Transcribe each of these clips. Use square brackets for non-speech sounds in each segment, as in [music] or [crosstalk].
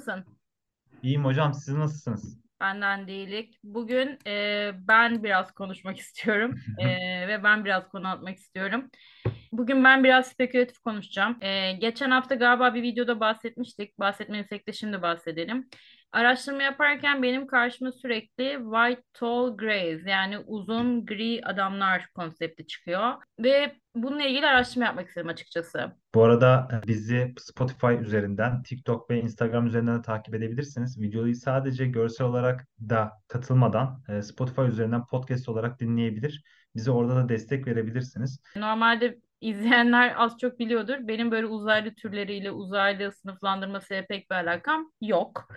nasılsın? İyiyim hocam, siz nasılsınız? Benden değilik. Bugün e, ben biraz konuşmak [laughs] istiyorum E, ve ben biraz konu atmak istiyorum. Bugün ben biraz spekülatif konuşacağım. E, geçen hafta galiba bir videoda bahsetmiştik. Bahsetmediysek de şimdi bahsedelim. Araştırma yaparken benim karşıma sürekli white tall grays yani uzun gri adamlar konsepti çıkıyor. Ve bununla ilgili araştırma yapmak istedim açıkçası. Bu arada e, bizi Spotify üzerinden, TikTok ve Instagram üzerinden de takip edebilirsiniz. Videoyu sadece görsel olarak da katılmadan e, Spotify üzerinden podcast olarak dinleyebilir. Bize orada da destek verebilirsiniz. Normalde izleyenler az çok biliyordur. Benim böyle uzaylı türleriyle uzaylı sınıflandırmasıyla pek bir alakam yok.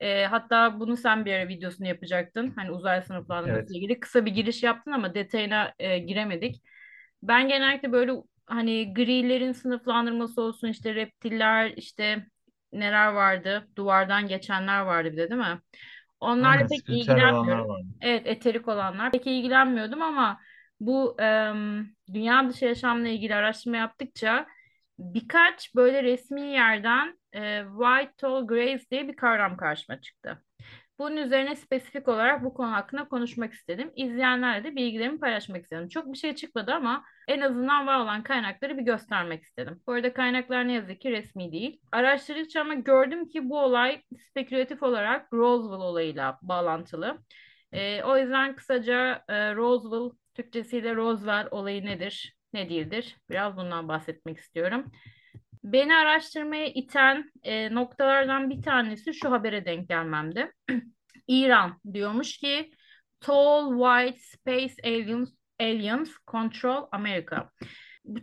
E, hatta bunu sen bir ara videosunu yapacaktın. Hani uzaylı sınıflandırması Evet. ile ilgili kısa bir giriş yaptın ama detayına e, giremedik. Ben genellikle böyle hani grilerin sınıflandırması olsun işte reptiller işte neler vardı? Duvardan geçenler vardı bir de değil mi? Onlarla Aynen, pek ilgilenmiyorum. Evet, eterik olanlar. Pek ilgilenmiyordum ama bu em, dünya dışı yaşamla ilgili araştırma yaptıkça birkaç böyle resmi yerden e, White Tall Grays diye bir kavram karşıma çıktı. Bunun üzerine spesifik olarak bu konu hakkında konuşmak istedim. İzleyenlerle de bilgilerimi paylaşmak istedim. Çok bir şey çıkmadı ama en azından var olan kaynakları bir göstermek istedim. Bu arada kaynaklar ne yazık ki resmi değil. Araştırdıkça ama gördüm ki bu olay spekülatif olarak Roswell olayıyla bağlantılı. Ee, o yüzden kısaca e, Roswell, Türkçesiyle Roswell olayı nedir, ne değildir? Biraz bundan bahsetmek istiyorum. Beni araştırmaya iten e, noktalardan bir tanesi şu habere denk gelmemdi. [clears throat] İran diyormuş ki Tall White Space Aliens, Aliens Control America.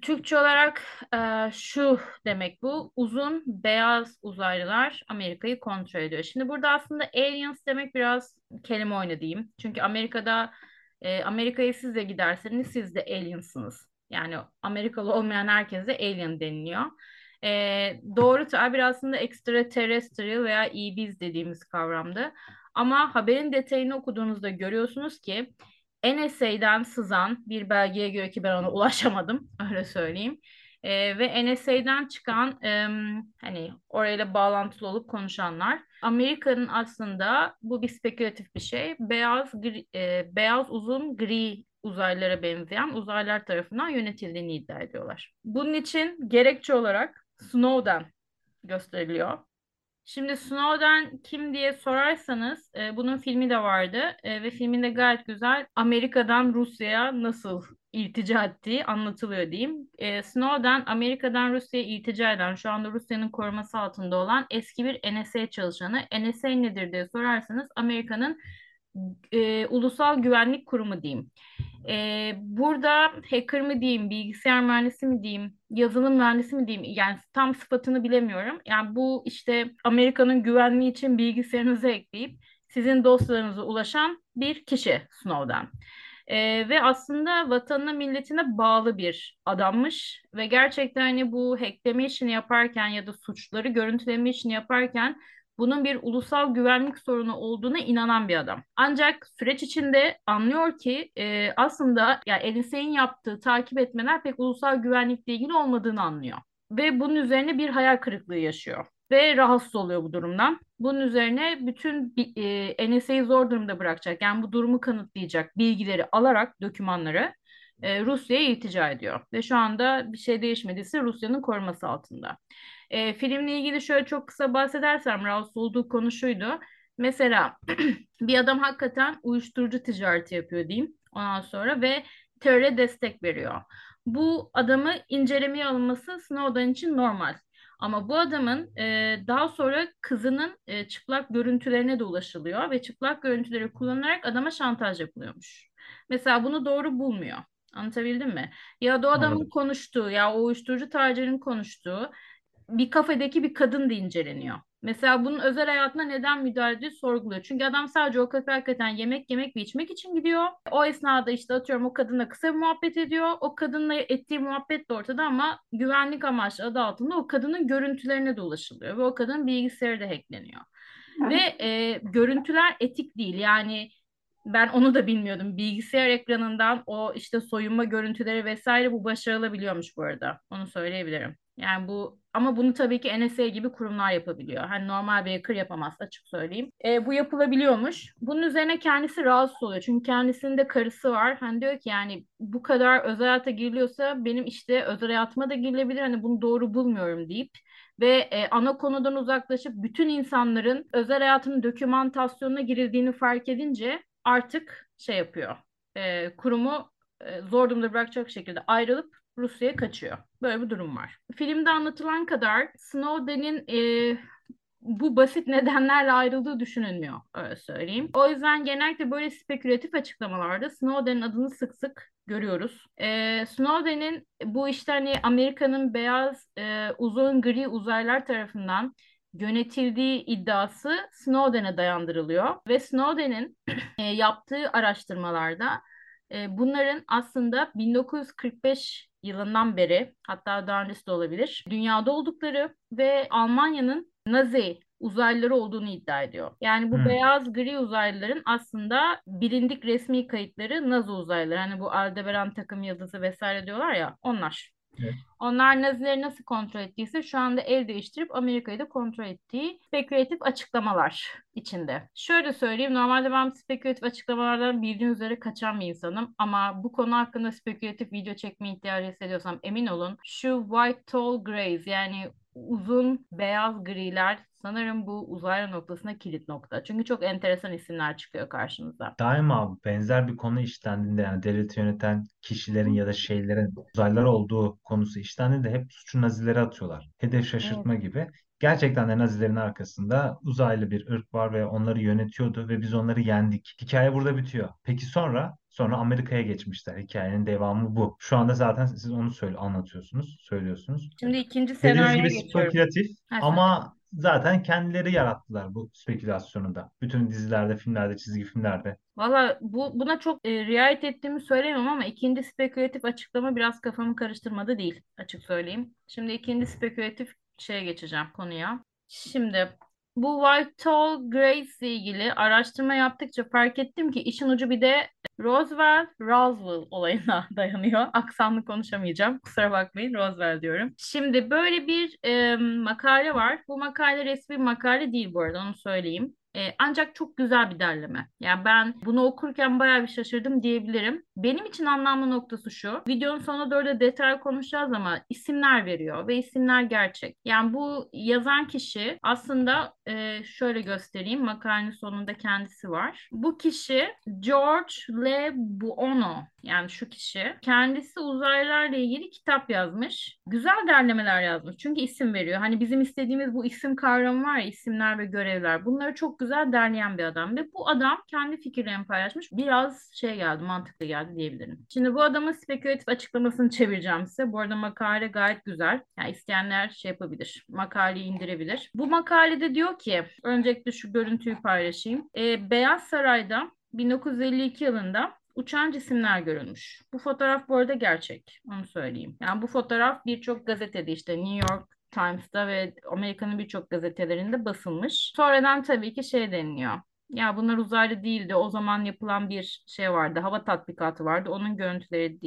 Türkçe olarak e, şu demek bu. Uzun beyaz uzaylılar Amerika'yı kontrol ediyor. Şimdi burada aslında aliens demek biraz kelime oyunu diyeyim. Çünkü Amerika'da e, Amerika'ya siz de giderseniz siz de aliensınız. Yani Amerikalı olmayan herkese alien deniliyor. E, doğru tabir aslında extraterrestrial veya ibiz dediğimiz kavramdı. Ama haberin detayını okuduğunuzda görüyorsunuz ki NSA'den sızan bir belgeye göre ki ben ona ulaşamadım [laughs] öyle söyleyeyim. Ee, ve NSA'den çıkan em, hani orayla bağlantılı olup konuşanlar Amerika'nın aslında bu bir spekülatif bir şey beyaz gri- e, beyaz uzun gri uzaylılara benzeyen uzaylılar tarafından yönetildiğini iddia ediyorlar. Bunun için gerekçe olarak Snowden gösteriliyor. Şimdi Snowden kim diye sorarsanız e, bunun filmi de vardı e, ve filminde gayet güzel Amerika'dan Rusya'ya nasıl iltica ettiği anlatılıyor diyeyim. E, Snowden Amerika'dan Rusya'ya iltica eden şu anda Rusya'nın koruması altında olan eski bir NSA çalışanı. NSA nedir diye sorarsanız Amerika'nın e, ulusal güvenlik kurumu diyeyim. Ee, burada hacker mı diyeyim, bilgisayar mühendisi mi diyeyim, yazılım mühendisi mi diyeyim, yani tam sıfatını bilemiyorum. Yani bu işte Amerika'nın güvenliği için bilgisayarınıza ekleyip sizin dosyalarınıza ulaşan bir kişi Snowden. Ee, ve aslında vatanına milletine bağlı bir adammış ve gerçekten hani bu hackleme işini yaparken ya da suçları görüntüleme işini yaparken bunun bir ulusal güvenlik sorunu olduğuna inanan bir adam. Ancak süreç içinde anlıyor ki e, aslında yani NSA'nin yaptığı takip etmeler pek ulusal güvenlikle ilgili olmadığını anlıyor. Ve bunun üzerine bir hayal kırıklığı yaşıyor. Ve rahatsız oluyor bu durumdan. Bunun üzerine bütün e, NSA'yı zor durumda bırakacak. Yani bu durumu kanıtlayacak bilgileri alarak, dokümanları e, Rusya'ya iltica ediyor. Ve şu anda bir şey değişmediyse Rusya'nın koruması altında. E, filmle ilgili şöyle çok kısa bahsedersem rahatsız olduğu konu şuydu. Mesela [clears throat] bir adam hakikaten uyuşturucu ticareti yapıyor diyeyim ondan sonra ve teröre destek veriyor. Bu adamı incelemeye alınması Snowden için normal. Ama bu adamın e, daha sonra kızının e, çıplak görüntülerine de ulaşılıyor ve çıplak görüntüleri kullanarak adama şantaj yapılıyormuş. Mesela bunu doğru bulmuyor. Anlatabildim mi? Ya da o adamın Anladım. konuştuğu ya o uyuşturucu tacirinin konuştuğu bir kafedeki bir kadın da inceleniyor. Mesela bunun özel hayatına neden müdahale ediyor sorguluyor. Çünkü adam sadece o kafe hakikaten yemek yemek ve içmek için gidiyor. O esnada işte atıyorum o kadınla kısa bir muhabbet ediyor. O kadınla ettiği muhabbet de ortada ama güvenlik amaçlı adı altında o kadının görüntülerine de ulaşılıyor. Ve o kadının bilgisayarı da hackleniyor. Ve e, görüntüler etik değil. Yani Ben onu da bilmiyordum. Bilgisayar ekranından o işte soyunma görüntüleri vesaire bu başarılabiliyormuş bu arada. Onu söyleyebilirim. Yani bu ama bunu tabii ki NSA gibi kurumlar yapabiliyor. Hani normal bir hacker yapamaz açık söyleyeyim. E, bu yapılabiliyormuş. Bunun üzerine kendisi rahatsız oluyor. Çünkü kendisinin de karısı var. Hani diyor ki yani bu kadar özel hayata giriliyorsa benim işte özel hayatıma da girilebilir. Hani bunu doğru bulmuyorum deyip ve e, ana konudan uzaklaşıp bütün insanların özel hayatının dokümantasyonuna girildiğini fark edince artık şey yapıyor. E, kurumu e, zor durumda bırakacak şekilde ayrılıp Rusya'ya kaçıyor. Böyle bir durum var. Filmde anlatılan kadar Snowden'in e, bu basit nedenlerle ayrıldığı düşünülmüyor öyle söyleyeyim. O yüzden genellikle böyle spekülatif açıklamalarda Snowden'in adını sık sık görüyoruz. Ee, Snowden'in bu işte hani Amerika'nın beyaz e, uzun gri uzaylılar tarafından yönetildiği iddiası Snowden'e dayandırılıyor ve Snowden'in e, yaptığı araştırmalarda e, bunların aslında 1945 yılından beri hatta daha öncesi de olabilir dünyada oldukları ve Almanya'nın Nazi uzaylıları olduğunu iddia ediyor. Yani bu hmm. beyaz gri uzaylıların aslında bilindik resmi kayıtları Nazi uzaylıları. Hani bu Aldebaran takım yıldızı vesaire diyorlar ya onlar. Evet. Onlar Nazileri nasıl kontrol ettiyse şu anda el değiştirip Amerika'yı da kontrol ettiği spekülatif açıklamalar içinde. Şöyle söyleyeyim normalde ben spekülatif açıklamalardan bildiğiniz üzere kaçan bir insanım ama bu konu hakkında spekülatif video çekme ihtiyacı hissediyorsam emin olun şu White Tall Grays yani uzun beyaz griler sanırım bu uzaylı noktasına kilit nokta. Çünkü çok enteresan isimler çıkıyor karşımıza. Daima benzer bir konu işlendiğinde yani devleti yöneten kişilerin ya da şeylerin uzaylılar olduğu konusu işlendiğinde hep suçu Nazilere atıyorlar. Hedef şaşırtma evet. gibi. Gerçekten de Nazilerin arkasında uzaylı bir ırk var ve onları yönetiyordu ve biz onları yendik. Hikaye burada bitiyor. Peki sonra? Sonra Amerika'ya geçmişler. Hikayenin devamı bu. Şu anda zaten siz onu söyle anlatıyorsunuz, söylüyorsunuz. Şimdi ikinci senaryoya geçiyorum. spekülatif ama zaten kendileri yarattılar bu spekülasyonu da. Bütün dizilerde, filmlerde, çizgi filmlerde. Valla bu, buna çok e, riayet ettiğimi söyleyemem ama ikinci spekülatif açıklama biraz kafamı karıştırmadı değil açık söyleyeyim. Şimdi ikinci spekülatif şeye geçeceğim konuya. Şimdi bu White Tall Grace ile ilgili araştırma yaptıkça fark ettim ki işin ucu bir de Roswell, Roswell olayına [laughs] dayanıyor. Aksanlı konuşamayacağım. Kusura bakmayın Roswell diyorum. Şimdi böyle bir e, makale var. Bu makale resmi makale değil bu arada onu söyleyeyim. E, ancak çok güzel bir derleme. Yani ben bunu okurken bayağı bir şaşırdım diyebilirim. Benim için anlamlı noktası şu. Videonun sonuna doğru da detay konuşacağız ama isimler veriyor ve isimler gerçek. Yani bu yazan kişi aslında e, şöyle göstereyim. Makalenin sonunda kendisi var. Bu kişi George Le Buono yani şu kişi kendisi uzaylılarla ilgili kitap yazmış. Güzel derlemeler yazmış. Çünkü isim veriyor. Hani bizim istediğimiz bu isim kavramı var ya isimler ve görevler. Bunları çok güzel derleyen bir adam ve bu adam kendi fikirlerini paylaşmış. Biraz şey geldi, mantıklı geldi diyebilirim. Şimdi bu adamın spekülatif açıklamasını çevireceğim size. Bu arada makale gayet güzel. Yani isteyenler şey yapabilir. Makaleyi indirebilir. Bu makalede diyor ki, öncelikle şu görüntüyü paylaşayım. Ee, Beyaz Saray'da 1952 yılında uçan cisimler görülmüş. Bu fotoğraf bu arada gerçek. Onu söyleyeyim. Yani bu fotoğraf birçok gazetede işte New York Times'ta ve Amerika'nın birçok gazetelerinde basılmış. Sonradan tabii ki şey deniliyor. Ya bunlar uzaylı değildi. O zaman yapılan bir şey vardı. Hava tatbikatı vardı. Onun görüntüleri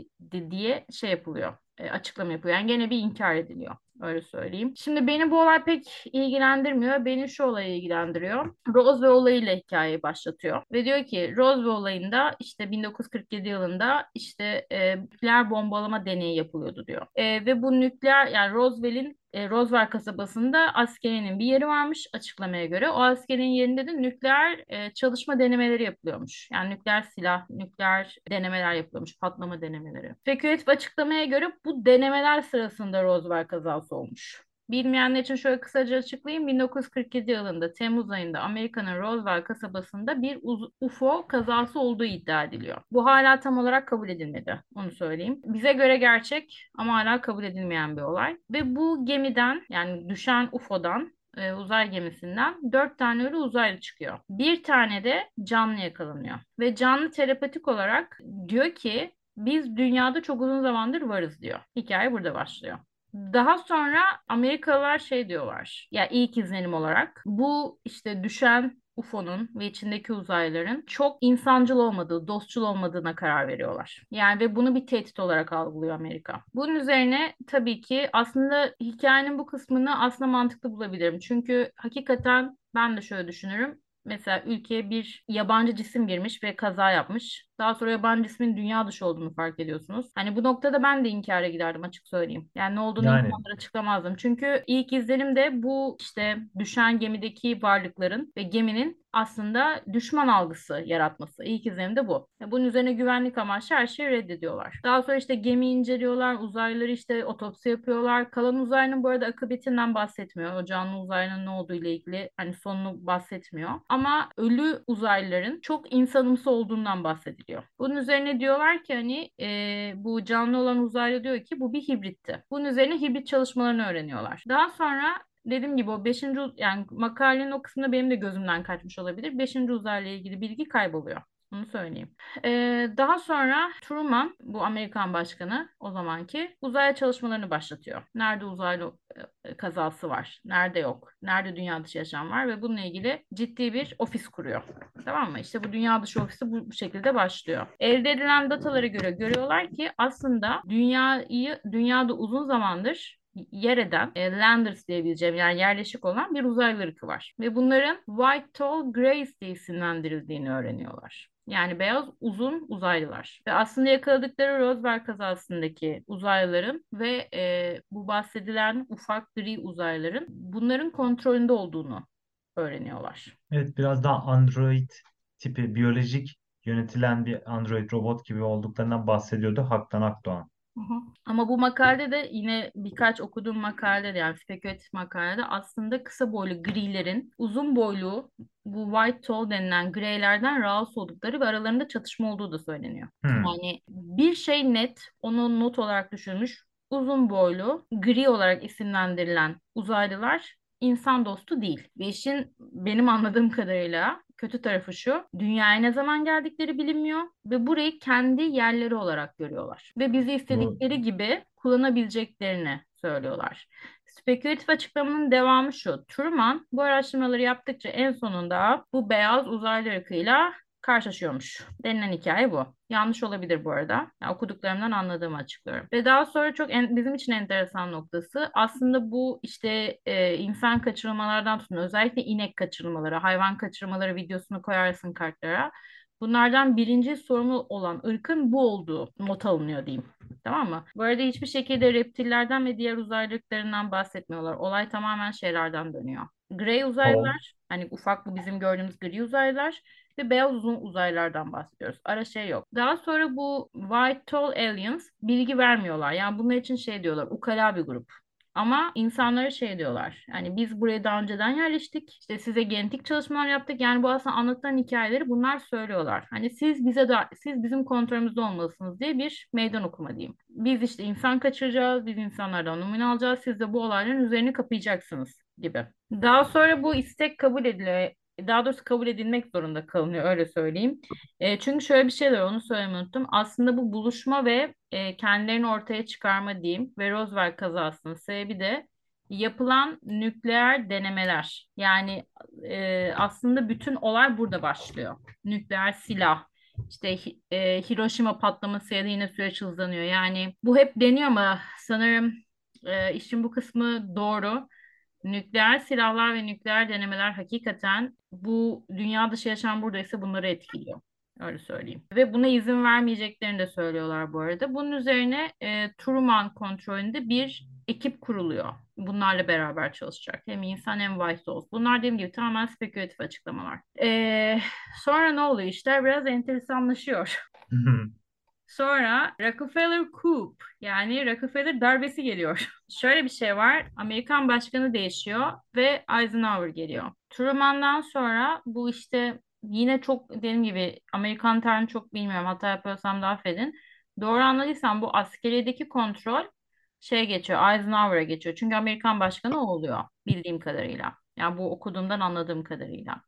diye şey yapılıyor. E, açıklama yapıyor. Yani gene bir inkar ediliyor. Öyle söyleyeyim. Şimdi beni bu olay pek ilgilendirmiyor. Beni şu olay ilgilendiriyor. Roswell olayıyla hikayeyi başlatıyor. Ve diyor ki Roswell olayında işte 1947 yılında işte e, nükleer bombalama deneyi yapılıyordu diyor. E, ve bu nükleer yani Roswell'in e, Roswell kasabasında askerinin bir yeri varmış açıklamaya göre. O askerin yerinde de nükleer e, çalışma denemeleri yapılıyormuş. Yani nükleer silah, nükleer denemeler yapılıyormuş, patlama denemeleri. Spekülatif açıklamaya göre bu denemeler sırasında Roswell kazası olmuş. Bilmeyenler için şöyle kısaca açıklayayım. 1947 yılında Temmuz ayında Amerika'nın Roswell kasabasında bir UFO kazası olduğu iddia ediliyor. Bu hala tam olarak kabul edilmedi. Onu söyleyeyim. Bize göre gerçek ama hala kabul edilmeyen bir olay. Ve bu gemiden yani düşen UFO'dan e, uzay gemisinden dört tane ölü uzaylı çıkıyor. Bir tane de canlı yakalanıyor. Ve canlı telepatik olarak diyor ki biz dünyada çok uzun zamandır varız diyor. Hikaye burada başlıyor. Daha sonra Amerikalılar şey diyorlar. Ya ilk izlenim olarak bu işte düşen UFO'nun ve içindeki uzaylıların çok insancıl olmadığı, dostçul olmadığına karar veriyorlar. Yani ve bunu bir tehdit olarak algılıyor Amerika. Bunun üzerine tabii ki aslında hikayenin bu kısmını aslında mantıklı bulabilirim. Çünkü hakikaten ben de şöyle düşünürüm mesela ülkeye bir yabancı cisim girmiş ve kaza yapmış. Daha sonra yabancı cismin dünya dışı olduğunu fark ediyorsunuz. Hani bu noktada ben de inkara giderdim açık söyleyeyim. Yani ne olduğunu Yani insanlara açıklamazdım. Çünkü ilk izlenim de bu işte düşen gemideki varlıkların ve geminin aslında düşman algısı yaratması. İlk izlenim de bu. E, Bunun üzerine güvenlik amaçlı her şeyi reddediyorlar. Daha sonra işte gemi inceliyorlar, uzaylıları işte otopsi yapıyorlar. Kalan uzaylının bu arada akıbetinden bahsetmiyor. O canlı uzaylının ne olduğu ile ilgili hani sonunu bahsetmiyor. Ama ölü uzaylıların çok insanımsı olduğundan bahsediliyor. Bunun üzerine diyorlar ki hani e, bu canlı olan uzaylı diyor ki bu bir hibritti. Bunun üzerine hibrit çalışmalarını öğreniyorlar. Daha sonra dediğim gibi o beşinci yani makalenin o kısmında benim de gözümden kaçmış olabilir. Beşinci uzayla ilgili bilgi kayboluyor. Onu söyleyeyim. Ee, daha sonra Truman, bu Amerikan başkanı o zamanki uzaya çalışmalarını başlatıyor. Nerede uzaylı e, kazası var, nerede yok, nerede dünya dışı yaşam var ve bununla ilgili ciddi bir ofis kuruyor. Tamam mı? İşte bu dünya dışı ofisi bu, bu şekilde başlıyor. Elde edilen datalara göre görüyorlar ki aslında dünyayı dünyada uzun zamandır yer eden e, landers diyebileceğim yani yerleşik olan bir uzaylı ırkı var. Ve bunların White Tall Greys diye isimlendirildiğini öğreniyorlar. Yani beyaz uzun uzaylılar. Ve aslında yakaladıkları Roswell kazasındaki uzaylıların ve e, bu bahsedilen ufak gri uzaylıların bunların kontrolünde olduğunu öğreniyorlar. evet biraz daha Android tipi biyolojik yönetilen bir Android robot gibi olduklarından bahsediyordu Haktan Akdoğan. Hı hı. Ama bu makalede de yine birkaç okuduğum makalede de yani spekülatif makalede aslında kısa boylu grilerin uzun boylu bu white tall denilen greylerden rahatsız oldukları ve aralarında çatışma olduğu da söyleniyor. Hmm. Yani bir şey net onu not olarak düşünmüş uzun boylu gri olarak isimlendirilen uzaylılar insan dostu değil. Ve işin benim anladığım kadarıyla kötü tarafı şu. Dünyaya ne zaman geldikleri bilinmiyor ve burayı kendi yerleri olarak görüyorlar. Ve bizi istedikleri gibi kullanabileceklerini söylüyorlar. Spekülatif açıklamanın devamı şu. Truman bu araştırmaları yaptıkça en sonunda bu beyaz uzaylı ırkıyla karşılaşıyormuş. Denilen hikaye bu. Yanlış olabilir bu arada. Yani okuduklarımdan anladığımı açıklıyorum. Ve daha sonra çok en- bizim için enteresan noktası aslında bu işte e, insan kaçırılmalardan tutun özellikle inek kaçırılmaları, hayvan kaçırılmaları videosunu koyarsın kartlara. Bunlardan birinci sorumlu olan ırkın bu olduğu not alınıyor diyeyim. Tamam mı? Bu arada hiçbir şekilde reptillerden ve diğer uzaylı ırklarından bahsetmiyorlar. Olay tamamen şeylerden dönüyor. Grey uzaylılar, hani ufak bu bizim gördüğümüz gri uzaylılar ve beyaz uzun uzaylılardan bahsediyoruz. Ara şey yok. Daha sonra bu White Tall Aliens bilgi vermiyorlar. Yani bunlar için şey diyorlar. Ukala bir grup. Ama insanlara şey diyorlar. Yani biz buraya daha önceden yerleştik. İşte size genetik çalışmalar yaptık. Yani bu aslında anlatılan hikayeleri bunlar söylüyorlar. Hani siz bize da siz bizim kontrolümüzde olmalısınız diye bir meydan okuma diyeyim. Biz işte insan kaçıracağız. Biz insanlardan numune alacağız. Siz de bu olayların üzerini kapayacaksınız gibi. Daha sonra bu istek kabul ediliyor. Daha doğrusu kabul edilmek zorunda kalınıyor öyle söyleyeyim. E, çünkü şöyle bir şey var onu söylemeyi unuttum. Aslında bu buluşma ve e, kendilerini ortaya çıkarma diyeyim ve Roswell kazasının sebebi de yapılan nükleer denemeler. Yani e, aslında bütün olay burada başlıyor. Nükleer silah. İşte e, Hiroşima patlaması ya da yine süreç hızlanıyor. Yani bu hep deniyor ama sanırım e, işin bu kısmı doğru. Nükleer silahlar ve nükleer denemeler hakikaten bu dünya dışı yaşam buradaysa bunları etkiliyor. Öyle söyleyeyim. Ve buna izin vermeyeceklerini de söylüyorlar bu arada. Bunun üzerine e, Truman kontrolünde bir ekip kuruluyor. Bunlarla beraber çalışacak. Hem insan hem White House. Bunlar dediğim gibi tamamen spekülatif açıklamalar. E, sonra ne oluyor? İşler biraz enteresanlaşıyor. [laughs] Sonra Rockefeller coup yani Rockefeller darbesi geliyor. [laughs] Şöyle bir şey var. Amerikan başkanı değişiyor ve Eisenhower geliyor. Truman'dan sonra bu işte yine çok dediğim gibi Amerikan tarihini çok bilmiyorum. Hata yapıyorsam da affedin. Doğru anladıysam bu askeriyedeki kontrol şey geçiyor. Eisenhower'a geçiyor. Çünkü Amerikan başkanı o oluyor bildiğim kadarıyla. Yani bu okuduğumdan anladığım kadarıyla.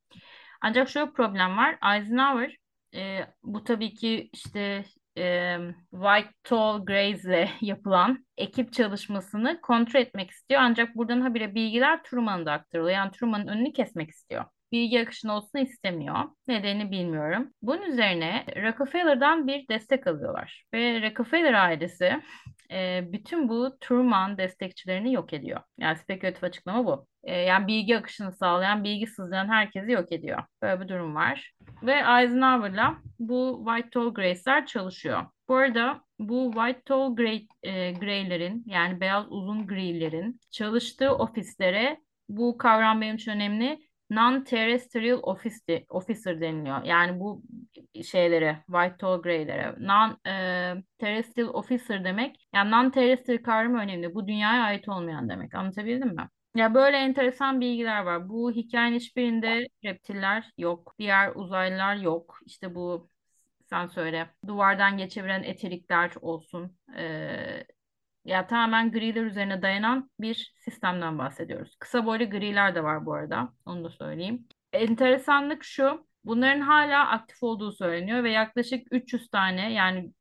Ancak şöyle problem var. Eisenhower e, bu tabii ki işte e, White Tall Greys'le [laughs] yapılan ekip çalışmasını kontrol etmek istiyor. Ancak buradan habire bilgiler Truman'a da aktarılıyor. Yani Truman'ın önünü kesmek istiyor. Bilgi akışının olsun istemiyor. Nedenini bilmiyorum. Bunun üzerine Rockefeller'dan bir destek alıyorlar. Ve Rockefeller ailesi e, bütün bu Truman destekçilerini yok ediyor. Yani spekülatif açıklama bu. E, yani bilgi akışını sağlayan, bilgi sızlayan herkesi yok ediyor. Böyle bir durum var. Ve Eisenhower'la bu White Tall Grace'ler çalışıyor. Bu arada bu White Tall Grey, e, Grey'lerin yani beyaz uzun grilerin çalıştığı ofislere bu kavram benim için önemli. Non-terrestrial officer, deniliyor. Yani bu şeylere, white tall grey'lere. Non-terrestrial officer demek. Yani non-terrestrial kavramı önemli. Bu dünyaya ait olmayan demek. Anlatabildim mi? Ya böyle enteresan bilgiler var. Bu hikayenin hiçbirinde reptiller yok. Diğer uzaylılar yok. İşte bu sen söyle. Duvardan geçebilen eterikler olsun. Ee, ya tamamen griler üzerine dayanan bir sistemden bahsediyoruz. Kısa boylu griler de var bu arada. Onu da söyleyeyim. Enteresanlık şu. Bunların hala aktif olduğu söyleniyor ve yaklaşık 300 tane yani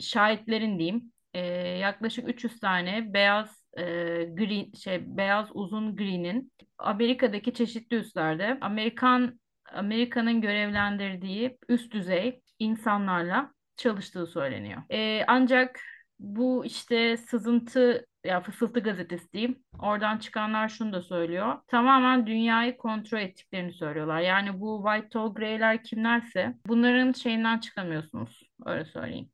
şahitlerin diyeyim e, yaklaşık 300 tane beyaz e, green şey beyaz uzun green'in Amerika'daki çeşitli üslerde Amerikan Amerika'nın görevlendirdiği üst düzey insanlarla çalıştığı söyleniyor. E, ancak bu işte sızıntı ya fısıltı gazetesi diyeyim. Oradan çıkanlar şunu da söylüyor. Tamamen dünyayı kontrol ettiklerini söylüyorlar. Yani bu White Tall Grey'ler kimlerse bunların şeyinden çıkamıyorsunuz. Öyle söyleyeyim.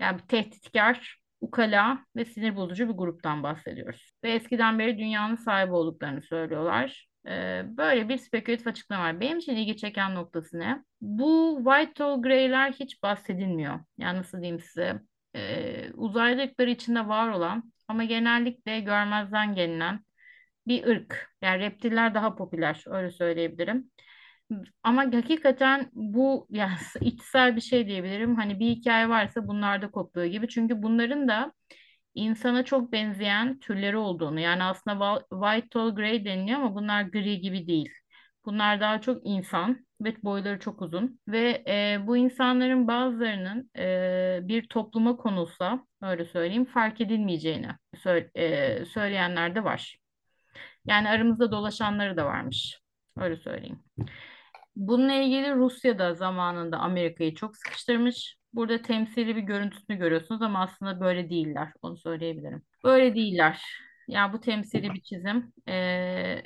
Yani bir tehditkar, ukala ve sinir bozucu bir gruptan bahsediyoruz. Ve eskiden beri dünyanın sahibi olduklarını söylüyorlar. Ee, böyle bir spekülatif açıklama var. Benim için ilgi çeken noktası ne? Bu White Tall Grey'ler hiç bahsedilmiyor. Yani nasıl diyeyim size? E, uzaylı ırkları içinde var olan ama genellikle görmezden gelinen bir ırk. Yani reptiller daha popüler öyle söyleyebilirim. Ama hakikaten bu yani [laughs] içsel bir şey diyebilirim. Hani bir hikaye varsa bunlarda koptuğu gibi. Çünkü bunların da insana çok benzeyen türleri olduğunu yani aslında white tall grey deniliyor ama bunlar gri gibi değil. Bunlar daha çok insan ve boyları çok uzun ve e, bu insanların bazılarının e, bir topluma konulsa öyle söyleyeyim fark edilmeyeceğini sö e, söyleyenler de var. Yani aramızda dolaşanları da varmış. Öyle söyleyeyim. Bununla ilgili Rusya da zamanında Amerika'yı çok sıkıştırmış. Burada temsili bir görüntüsünü görüyorsunuz ama aslında böyle değiller. Onu söyleyebilirim. Böyle değiller. Yani bu temsili bir çizim. Ee,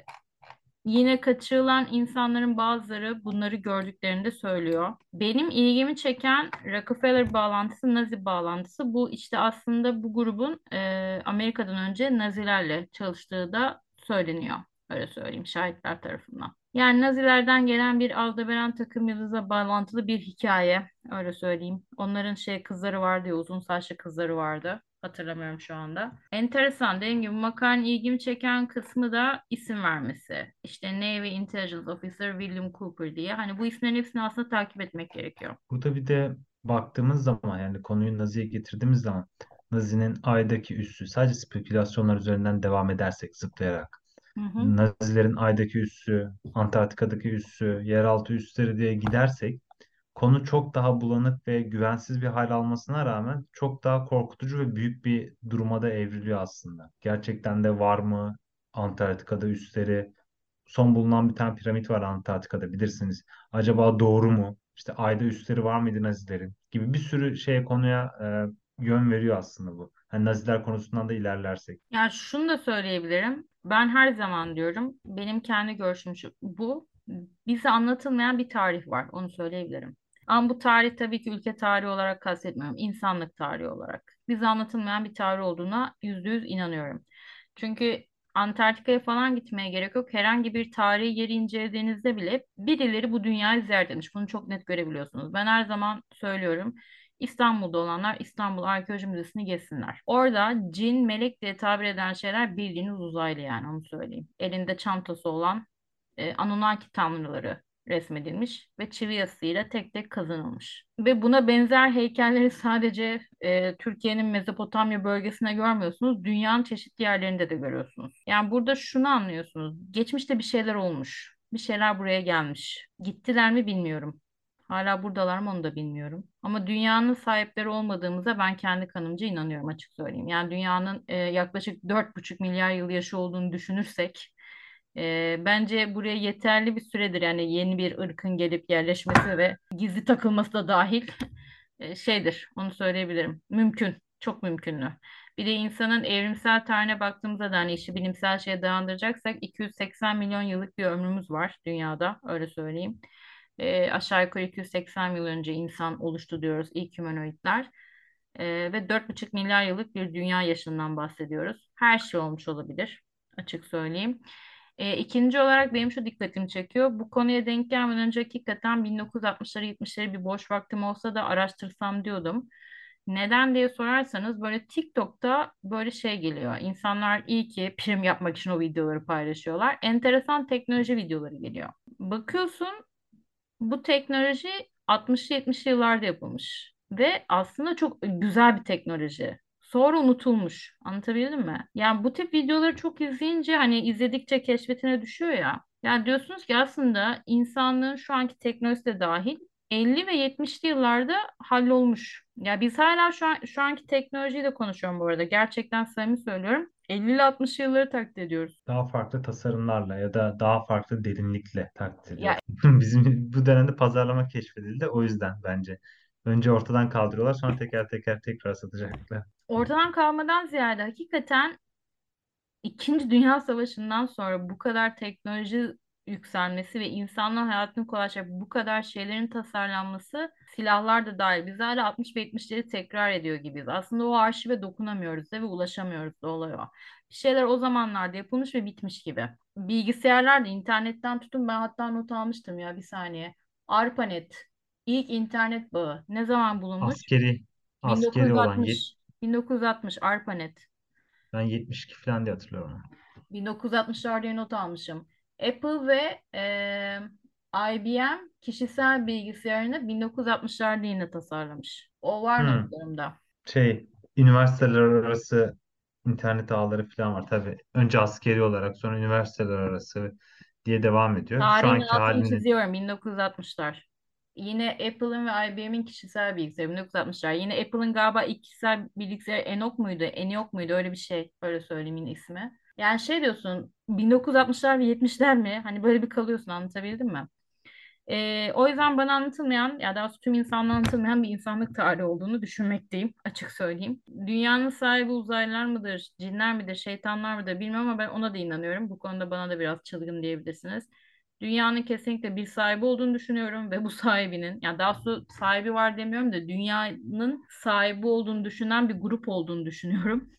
Yine kaçırılan insanların bazıları bunları gördüklerini de söylüyor. Benim ilgimi çeken Rockefeller bağlantısı, Nazi bağlantısı. Bu işte aslında bu grubun e, Amerika'dan önce Nazilerle çalıştığı da söyleniyor. Öyle söyleyeyim şahitler tarafından. Yani Nazilerden gelen bir Aldebaran takım yıldıza bağlantılı bir hikaye. Öyle söyleyeyim. Onların şey kızları vardı ya uzun saçlı kızları vardı. Hatırlamıyorum şu anda. Enteresan. Dediğim gibi makalenin ilgimi çeken kısmı da isim vermesi. İşte Navy Intelligence Officer William Cooper diye. Hani bu isimlerin hepsini aslında takip etmek gerekiyor. Burada bir de baktığımız zaman yani konuyu Nazi'ye getirdiğimiz zaman Nazi'nin aydaki üssü sadece spekülasyonlar üzerinden devam edersek zıplayarak Hı hı. Nazilerin aydaki üssü, Antarktika'daki üssü, yeraltı üsleri diye gidersek konu çok daha bulanık ve güvensiz bir hal almasına rağmen çok daha korkutucu ve büyük bir duruma da evriliyor aslında. Gerçekten de var mı Antarktika'da üsleri? Son bulunan bir tane piramit var Antarktika'da bilirsiniz. Acaba doğru mu? İşte ayda üsleri var mıydı Nazilerin? Gibi bir sürü şey konuya e, yön veriyor aslında bu. Hani Naziler konusundan da ilerlersek. Yani şunu da söyleyebilirim. Ben her zaman diyorum, benim kendi görüşüm şu, bu bize anlatılmayan bir tarih var. Onu söyleyebilirim. Ama bu tarih tabii ki ülke tarihi olarak kastetmiyorum. insanlık tarihi olarak. Bize anlatılmayan bir tarih olduğuna yüzde yüz inanıyorum. Çünkü Antarktika'ya falan gitmeye gerek yok. Herhangi bir tarihi yeri incelediğinizde bile birileri bu dünyayı ziyaret etmiş. Bunu çok net görebiliyorsunuz. Ben her zaman söylüyorum. İstanbul'da olanlar İstanbul Arkeoloji Müzesi'ni gezsinler. Orada cin, melek diye tabir eden şeyler bildiğiniz uzaylı yani onu söyleyeyim. Elinde çantası olan e, Anunnaki tanrıları resmedilmiş ve çivi yazısıyla tek tek kazanılmış. Ve buna benzer heykelleri sadece e, Türkiye'nin Mezopotamya bölgesine görmüyorsunuz, dünyanın çeşitli yerlerinde de görüyorsunuz. Yani burada şunu anlıyorsunuz, geçmişte bir şeyler olmuş, bir şeyler buraya gelmiş. Gittiler mi bilmiyorum. Hala buradalar mı onu da bilmiyorum. Ama dünyanın sahipleri olmadığımıza ben kendi kanımca inanıyorum açık söyleyeyim. Yani dünyanın e, yaklaşık 4,5 milyar yıl yaşı olduğunu düşünürsek E, bence buraya yeterli bir süredir yani yeni bir ırkın gelip yerleşmesi ve gizli takılması da dahil e, şeydir onu söyleyebilirim. Mümkün, çok mümkünlü. Bir de insanın evrimsel tarihine baktığımızda da hani işi bilimsel şeye dayandıracaksak 280 milyon yıllık bir ömrümüz var dünyada öyle söyleyeyim. E, aşağı yukarı 280 yıl önce insan oluştu diyoruz ilk humanoidler. E, ve 4,5 milyar yıllık bir dünya yaşından bahsediyoruz. Her şey olmuş olabilir açık söyleyeyim. E, ikinci olarak benim şu dikkatimi çekiyor. Bu konuya denk gelmeden önce hakikaten 1960'ları 70'leri bir boş vaktim olsa da araştırsam diyordum. Neden diye sorarsanız böyle TikTok'ta böyle şey geliyor. İnsanlar iyi ki prim yapmak için o videoları paylaşıyorlar. Enteresan teknoloji videoları geliyor. Bakıyorsun bu teknoloji 60'lı 70'li yıllarda yapılmış. Ve aslında çok güzel bir teknoloji. Sonra unutulmuş. Anlatabildim mi? Yani bu tip videoları çok izleyince hani izledikçe keşfetine düşüyor ya. Yani diyorsunuz ki aslında insanlığın şu anki teknolojisi de dahil 50 ve 70'li yıllarda hallolmuş. Ya biz hala şu an şu anki teknolojiyi de konuşuyorum bu arada. Gerçekten samimi söylüyorum. 50 ile 60 yılları taklit ediyoruz. Daha farklı tasarımlarla ya da daha farklı derinlikle taklit Ya ediyoruz. [laughs] Bizim bu dönemde pazarlama keşfedildi. O yüzden bence. Önce ortadan kaldırıyorlar sonra teker teker tekrar satacaklar. ortadan kalmadan ziyade hakikaten İkinci Dünya Savaşı'ndan sonra bu kadar teknoloji yükselmesi ve insanların hayatını kolaylaştıracak bu kadar şeylerin tasarlanması silahlar da dahil. Biz hala 60 ve 70'leri tekrar ediyor gibiyiz. Aslında o arşive dokunamıyoruz da ve ulaşamıyoruz da oluyor. Bir şeyler o zamanlarda yapılmış ve bitmiş gibi. Bilgisayarlar da internetten tutun ben hatta not almıştım ya bir saniye. ARPANET ilk internet bağı ne zaman bulunmuş? Askeri askeri olan yet- 1960. 1960 ARPANET. ben 72 falan diye hatırlıyorum. onu. 1960'lar diye not almışım. Apple ve e, IBM kişisel bilgisayarını 1960'larda yine tasarlamış. O var Hmm. notlarımda. Şey, üniversiteler arası internet ağları falan var tabii. Önce askeri olarak sonra üniversiteler arası diye devam ediyor. Şu Tarihin anki altını halini çiziyorum 1960'lar. Yine Apple'ın ve IBM'in kişisel bilgisayarı 1960'lar. Yine Apple'ın galiba ilk kişisel bilgisayarı Enoch muydu? Eniok muydu? Öyle bir şey. Öyle söyleyeyim yine ismi. Yani şey diyorsun 1960'lar ve 70'ler mi? Hani böyle bir kalıyorsun anlatabildim mi? Ee, o yüzden bana anlatılmayan ya daha tüm insanlığa anlatılmayan bir insanlık tarihi olduğunu düşünmekteyim açık söyleyeyim. Dünyanın sahibi uzaylılar mıdır, cinler midir, şeytanlar mıdır bilmiyorum ama ben ona da inanıyorum. Bu konuda bana da biraz çılgın diyebilirsiniz. Dünyanın kesinlikle bir sahibi olduğunu düşünüyorum ve bu sahibinin yani daha doğrusu sahibi var demiyorum da dünyanın sahibi olduğunu düşünen bir grup olduğunu düşünüyorum.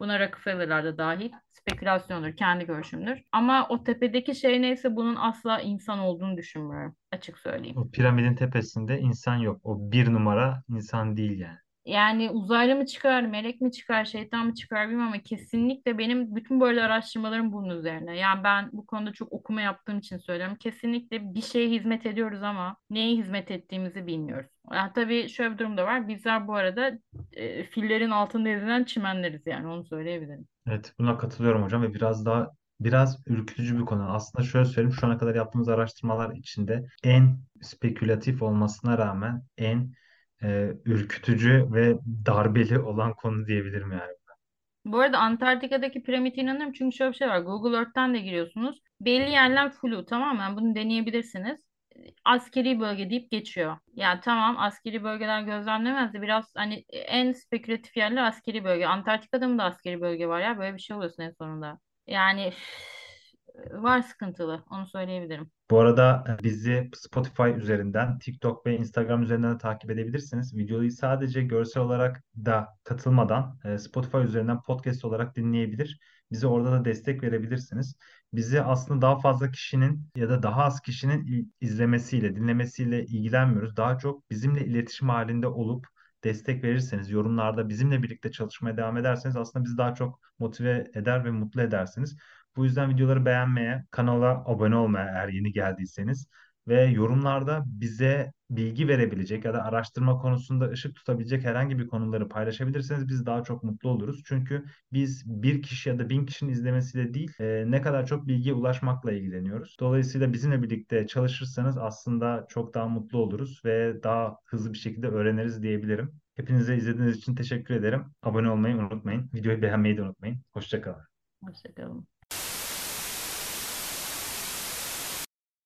Buna Rockefeller'lar da dahil. Spekülasyondur, kendi görüşümdür. Ama o tepedeki şey neyse bunun asla insan olduğunu düşünmüyorum. Açık söyleyeyim. o piramidin tepesinde insan yok. O bir numara insan değil yani. Yani uzaylı mı çıkar, melek mi çıkar, şeytan mı çıkar bilmem ama kesinlikle benim bütün böyle araştırmalarım bunun üzerine. Yani ben bu konuda çok okuma yaptığım için söylüyorum. Kesinlikle bir şeye hizmet ediyoruz ama neye hizmet ettiğimizi bilmiyoruz. Yani tabii şöyle bir durum da var. Bizler bu arada e, fillerin altında ezilen çimenleriz yani onu söyleyebilirim. Evet, buna katılıyorum hocam ve biraz daha biraz ürkütücü bir konu. Aslında şöyle söyleyeyim, şu ana kadar yaptığımız araştırmalar içinde en spekülatif olmasına rağmen en e, ürkütücü ve darbeli olan konu diyebilirim yani. Bu arada Antarktika'daki piramite inanırım çünkü şöyle bir şey var. Google Earth'ten de giriyorsunuz. Belli yerler flu tamam mı? Yani bunu deneyebilirsiniz. Askeri bölge deyip geçiyor. Yani tamam askeri bölgeler gözlemlemez de biraz hani en spekülatif yerler askeri bölge. Antarktika'da mı da askeri bölge var ya böyle bir şey oluyorsun en sonunda. Yani var sıkıntılı onu söyleyebilirim. Bu arada e, bizi Spotify üzerinden, TikTok ve Instagram üzerinden de takip edebilirsiniz. Videoyu sadece görsel olarak da katılmadan e, Spotify üzerinden podcast olarak dinleyebilir. Bize orada da destek verebilirsiniz. Bizi aslında daha fazla kişinin ya da daha az kişinin izlemesiyle, dinlemesiyle ilgilenmiyoruz. Daha çok bizimle iletişim halinde olup destek verirseniz, yorumlarda bizimle birlikte çalışmaya devam ederseniz aslında bizi daha çok motive eder ve mutlu edersiniz. Bu yüzden videoları beğenmeye, kanala abone olmaya eğer yeni geldiyseniz ve yorumlarda bize bilgi verebilecek ya da araştırma konusunda ışık tutabilecek herhangi bir konuları paylaşabilirseniz biz daha çok mutlu oluruz. Çünkü biz bir kişi ya da bin kişinin izlemesiyle değil, e, ne kadar çok bilgiye ulaşmakla ilgileniyoruz. Dolayısıyla bizimle birlikte çalışırsanız aslında çok daha mutlu oluruz ve daha hızlı bir şekilde öğreniriz diyebilirim. Hepinize izlediğiniz için teşekkür ederim. Abone olmayı unutmayın. Videoyu beğenmeyi de unutmayın. Hoşça kalın. Hoşçakalın.